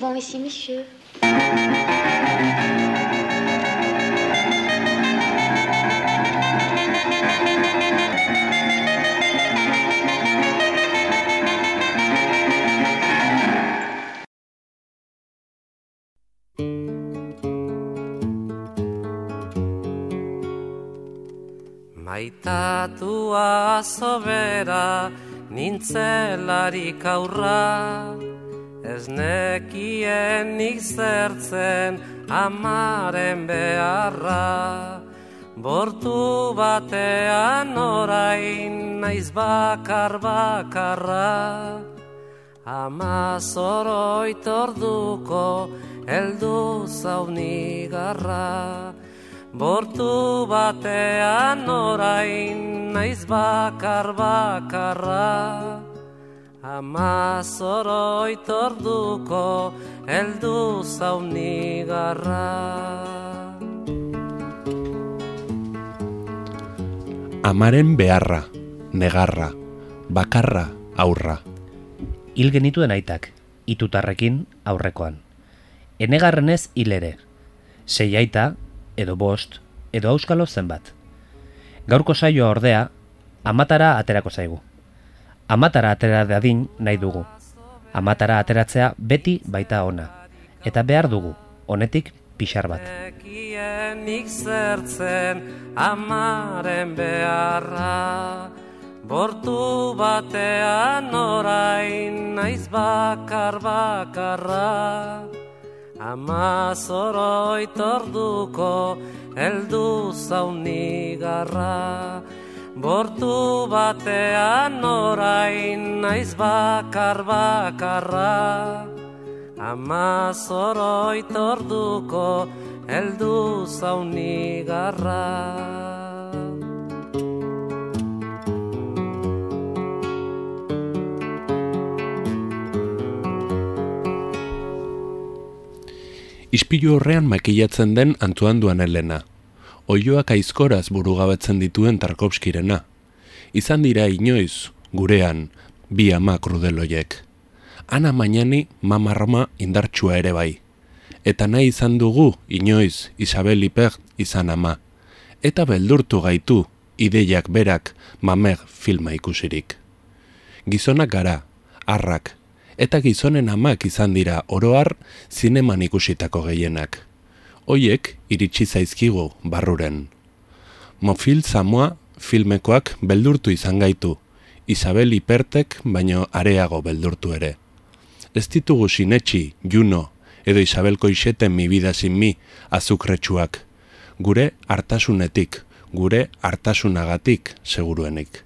souvent ici, monsieur. Maitatua sobera nintzelarik aurra Ez nekien nik zertzen amaren beharra. Bortu batean orain naiz bakar bakarra. Ama zoroit orduko eldu zaunigarra Bortu batean orain naiz bakar bakarra Ama zoroit orduko eldu zaunigarra Amaren beharra, negarra, bakarra, aurra. Hil genituen aitak, itutarrekin aurrekoan. Enegarrenez hil ere. Sei aita, edo bost, edo auskalo zenbat. Gaurko saioa ordea, amatara aterako zaigu. Amatara atera dadin nahi dugu. Amatara ateratzea beti baita ona. Eta behar dugu, honetik pixar bat. Nekienik zertzen amaren beharra Bortu batean orain naiz bakar bakarra Ama zoroit orduko eldu zaunigarra Bortu batean orain naiz bakar bakarra Ama zoroit orduko eldu zaunigarra Ispilu horrean makillatzen den Antoine duan Elena. Oioak aizkoraz burugabetzen dituen Tarkovskirena. Izan dira inoiz, gurean, bi ama krudeloiek. Ana mainani mama Roma indartsua ere bai. Eta nahi izan dugu, inoiz, Isabel Iper izan ama. Eta beldurtu gaitu, ideiak berak, mamer filma ikusirik. Gizonak gara, arrak, eta gizonen amak izan dira oroar zineman ikusitako gehienak. Hoiek iritsi zaizkigu barruren. Mofil Samoa filmekoak beldurtu izan gaitu, Isabel Ipertek baino areago beldurtu ere. Ez ditugu sinetxi, Juno, edo Isabel Koixeten mi vida sin mi, azukretsuak. Gure hartasunetik, gure hartasunagatik seguruenik.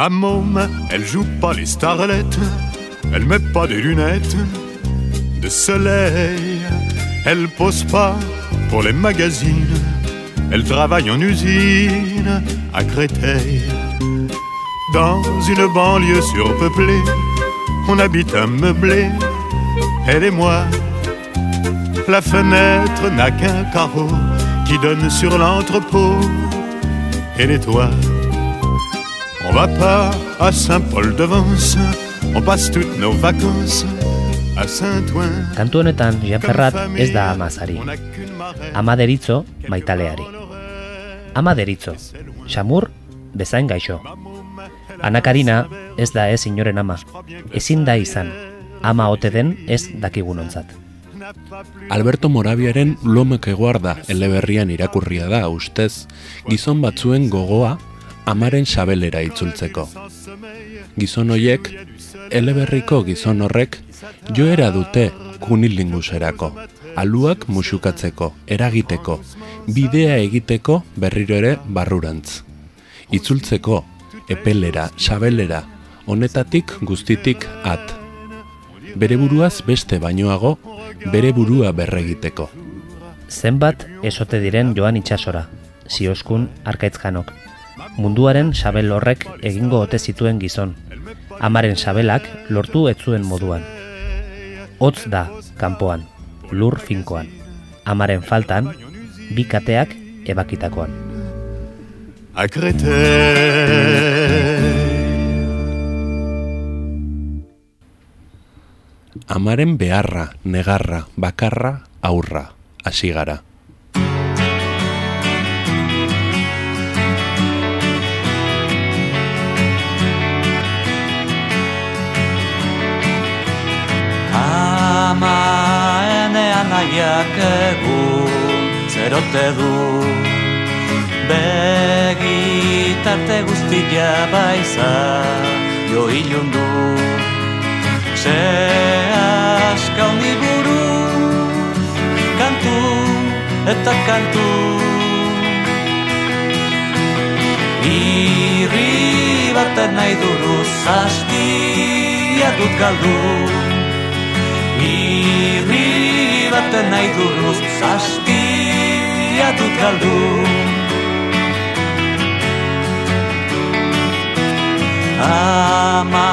Ma môme, elle joue pas les starlettes, elle met pas des lunettes de soleil, elle pose pas pour les magazines, elle travaille en usine à Créteil. Dans une banlieue surpeuplée, on habite un meublé, elle et moi. La fenêtre n'a qu'un carreau qui donne sur l'entrepôt et les toits. On va pas à Saint-Paul-de-Vence, on passe toutes nos vacances à Saint-Ouen. Kantu honetan Jean Ferrat ez da amazari. Ama deritzo maitaleari. Ama deritzo, xamur bezain gaixo. Ana Karina ez da ez inoren ama. Ezin da izan, ama ote den ez dakigunontzat. Alberto Morabiaren lomek eguarda eleberrian irakurria da ustez, gizon batzuen gogoa amaren sabelera itzultzeko. Gizon hoiek, eleberriko gizon horrek, joera dute kunilinguserako, aluak musukatzeko, eragiteko, bidea egiteko berriro ere barrurantz. Itzultzeko, epelera, sabelera, honetatik guztitik at. Bere buruaz beste bainoago, bere burua berregiteko. Zenbat esote diren joan itxasora, zioskun arkaitzkanok. Munduaren sabel horrek egingo ote zituen gizon. Amaren sabelak lortu ez zuen moduan. Hotz da, kanpoan, lur finkoan. Amaren faltan, bi kateak ebakitakoan. Créteil. Amaren beharra, negarra, bakarra, aurra, hasi gara. Egun zerote du? Begitarte guztia baiza jo ilundu. Ze aska honi buruz kantu eta kantu. Irri baten nahi duruz hastia dut galdu. Irri baten nahi duruz hastia dut galdu. Ama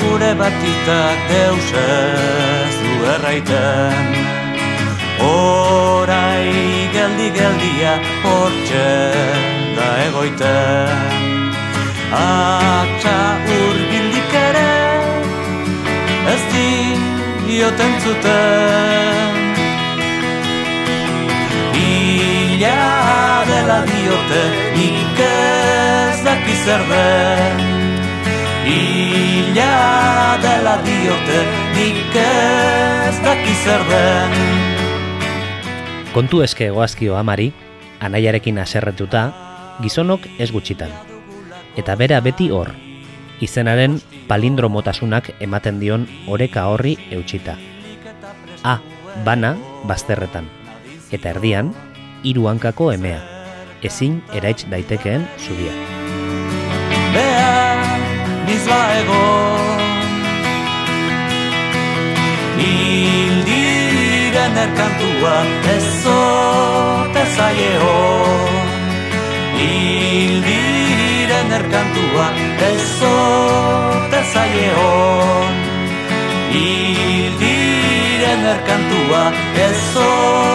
gure batitak deus ez du erraiten. Horai geldi-geldia hortxe da egoiten. Atxa urbildik ere ez dioten zuten Ila dela diote nik ez daki zer den Ila dela diote nik ez daki zer den Kontu eske goazkio amari, anaiarekin aserretuta, gizonok ez gutxitan. Eta bera beti hor, izenaren palindromotasunak ematen dion oreka horri eutxita. A, bana, bazterretan. Eta erdian, hiru hankako emea. Ezin eraits daitekeen zubia. Bea, nizla ego Hildiren erkantua ezote zaie Hildiren erkantua ezote zaie Hildiren erkantua ezote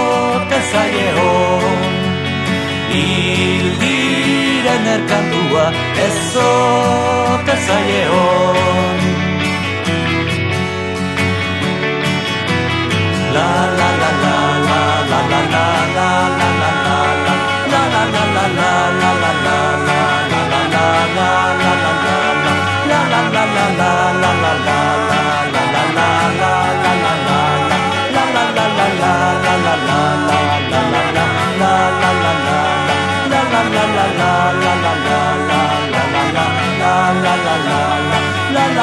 erkantua ez ote zaie hon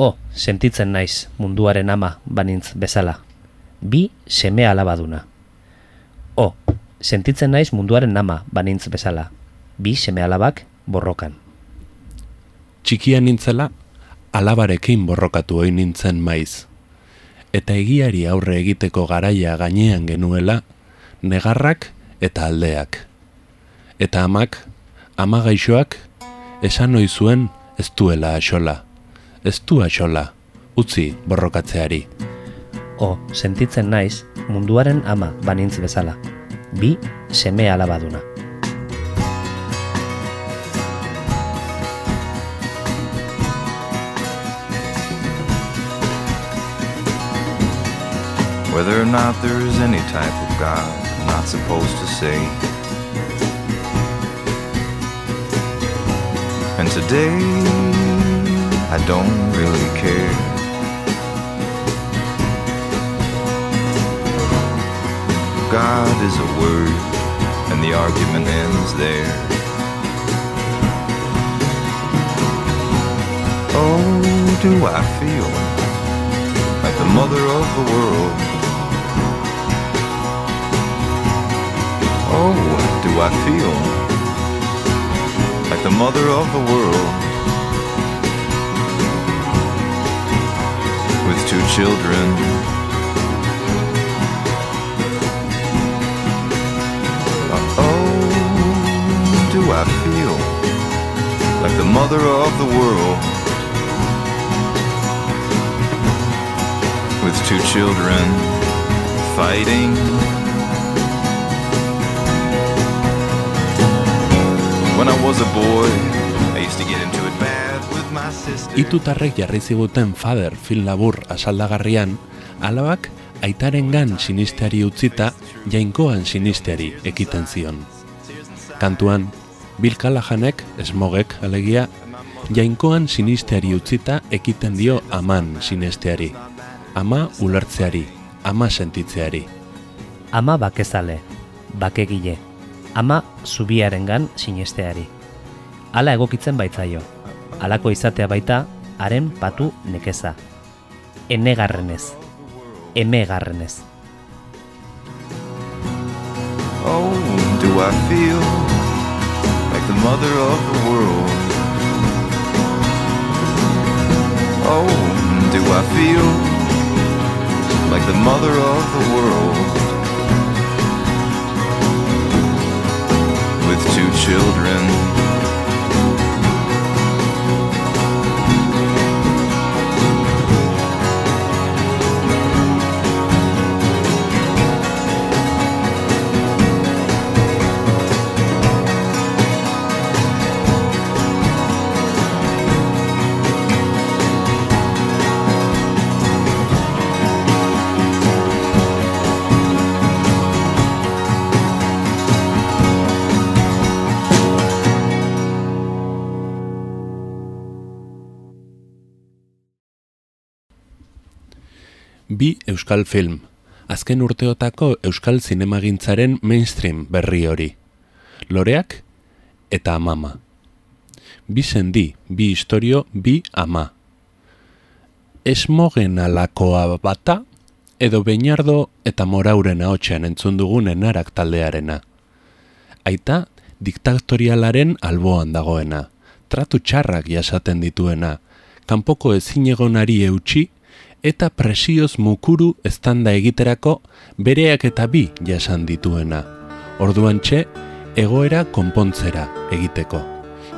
O, sentitzen naiz munduaren ama banintz bezala. Bi seme alabaduna. O, sentitzen naiz munduaren ama banintz bezala. Bi seme alabak borrokan. Txikia nintzela, alabarekin borrokatu oin nintzen maiz. Eta egiari aurre egiteko garaia gainean genuela, negarrak eta aldeak. Eta amak, ama gaixoak, esan ohi zuen ez duela axola. Ez du axola, utzi borrokatzeari. O, sentitzen naiz munduaren ama banintz bezala. Bi seme alabaduna. Whether or not there is any type of God, I'm not supposed to say. And today, I don't really care. God is a word, and the argument ends there. Oh, do I feel like the mother of the world? Oh, do I feel like the mother of the world. Children. Oh, do I feel like the mother of the world? With two children fighting When I was a boy, I used to get into it Itutarrek jarri ziguten Father film labur asaldagarrian, alabak aitarengan sinisteari utzita jainkoan sinisteari ekiten zion. Kantuan, Bill Callahanek, esmogek alegia, jainkoan sinisteari utzita ekiten dio aman sinesteari. Ama ulertzeari, ama sentitzeari. Ama bakezale, bakegile, ama zubiarengan sinesteari. Hala egokitzen baitzaio, halako izatea baita haren patu nekeza. Enegarrenez, emegarrenez. Oh, do I feel like the mother of the world? Oh, do I feel like the mother of the world? Bi euskal film, azken urteotako euskal zinemagintzaren mainstream berri hori. Loreak eta amama. Bi sendi, bi historio, bi ama. Esmogen alakoa bata, edo Beñardo eta Morauren ahotsean entzun dugun enarak taldearena. Aita, diktatorialaren alboan dagoena, tratu txarrak jasaten dituena, kanpoko ezinegonari eutxi eta presioz mukuru eztanda egiterako bereak eta bi jasan dituena. Orduan txe, egoera konpontzera egiteko.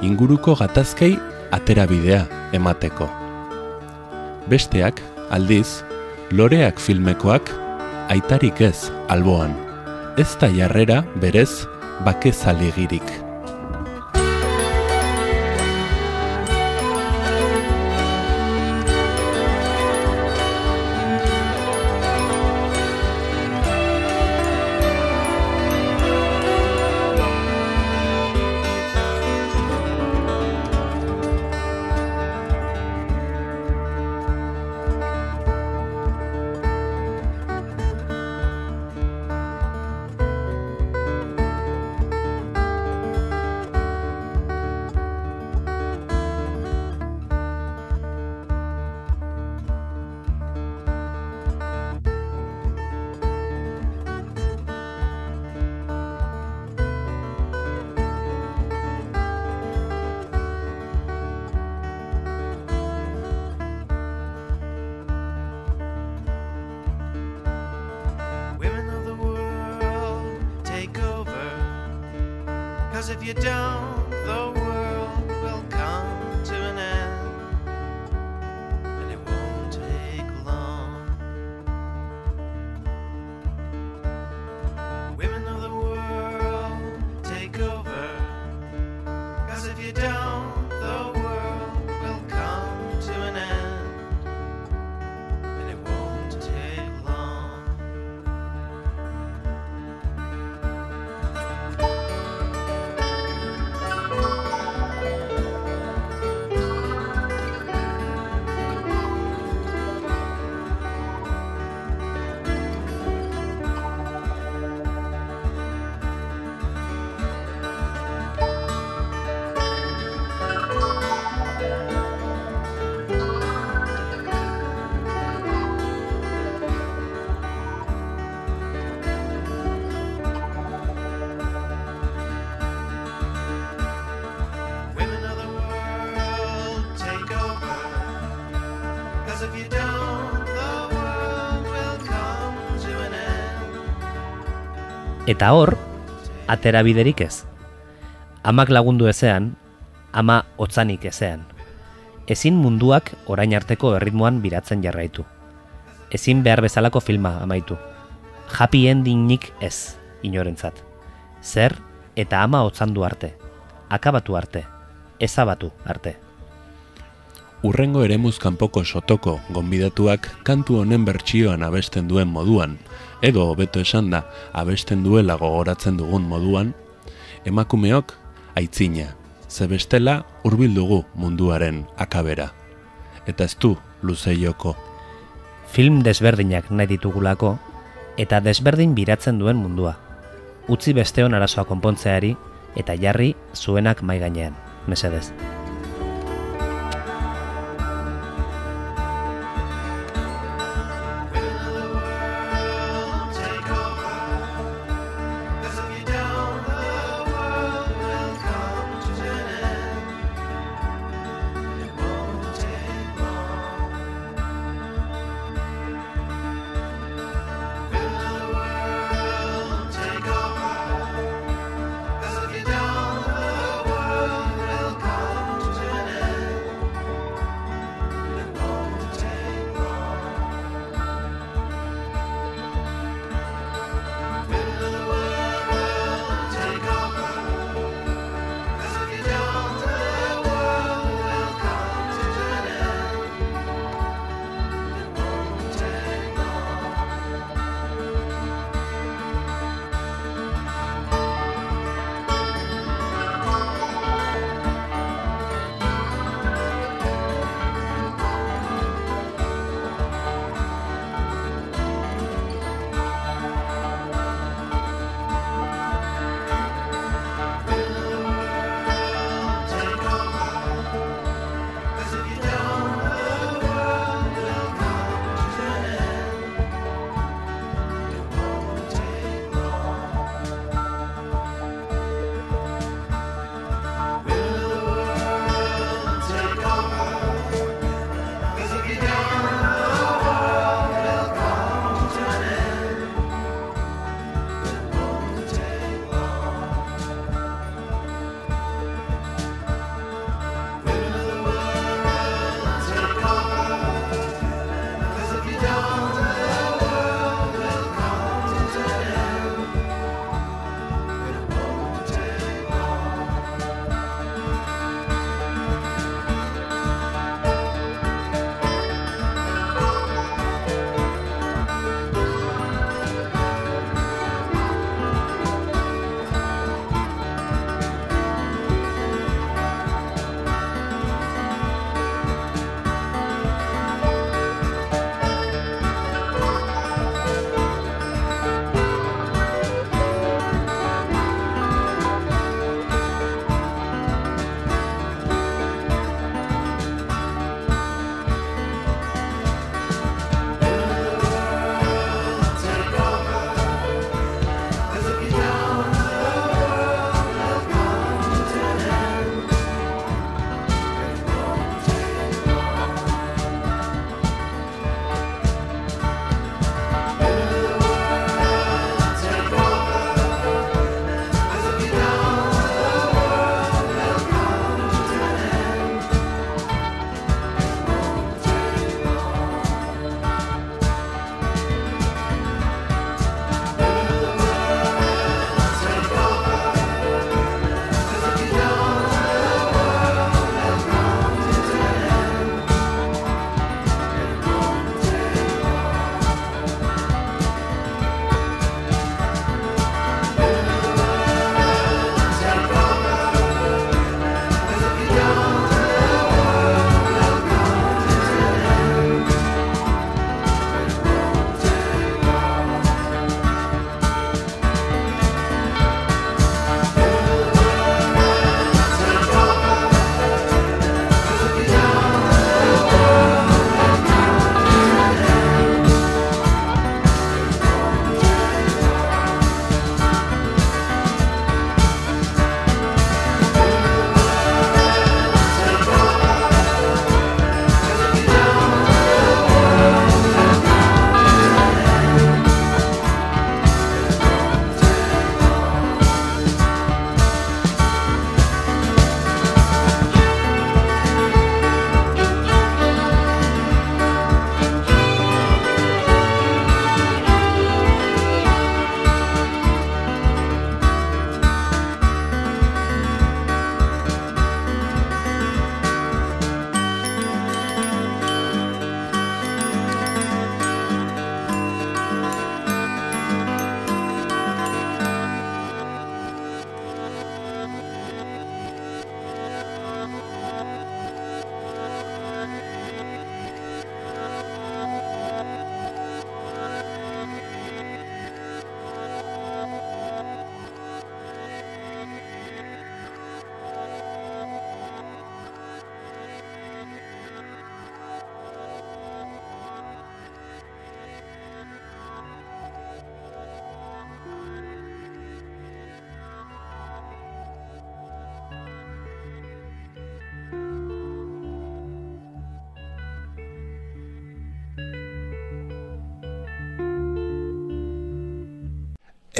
Inguruko gatazkei aterabidea emateko. Besteak, aldiz, loreak filmekoak aitarik ez alboan. Ez da jarrera berez bake if you don't, Eta hor, atera biderik ez. Amak lagundu ezean, ama otzanik ezean. Ezin munduak orain arteko erritmoan biratzen jarraitu. Ezin behar bezalako filma amaitu. Happy endingnik ez, inorentzat. Zer eta ama otzandu arte. Akabatu arte. Ezabatu arte. Urrengo eremuz kanpoko sotoko gonbidatuak kantu honen bertsioan abesten duen moduan, edo hobeto esan da abesten duela gogoratzen dugun moduan, emakumeok aitzina, ze bestela hurbil dugu munduaren akabera. Eta ez du luzeioko. Film desberdinak nahi ditugulako, eta desberdin biratzen duen mundua. Utzi besteon arazoa konpontzeari, eta jarri zuenak mai gainean, mesedez.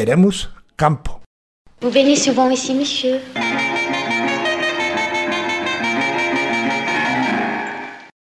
Eremuz kanpo. Vous venez souvent ici, monsieur?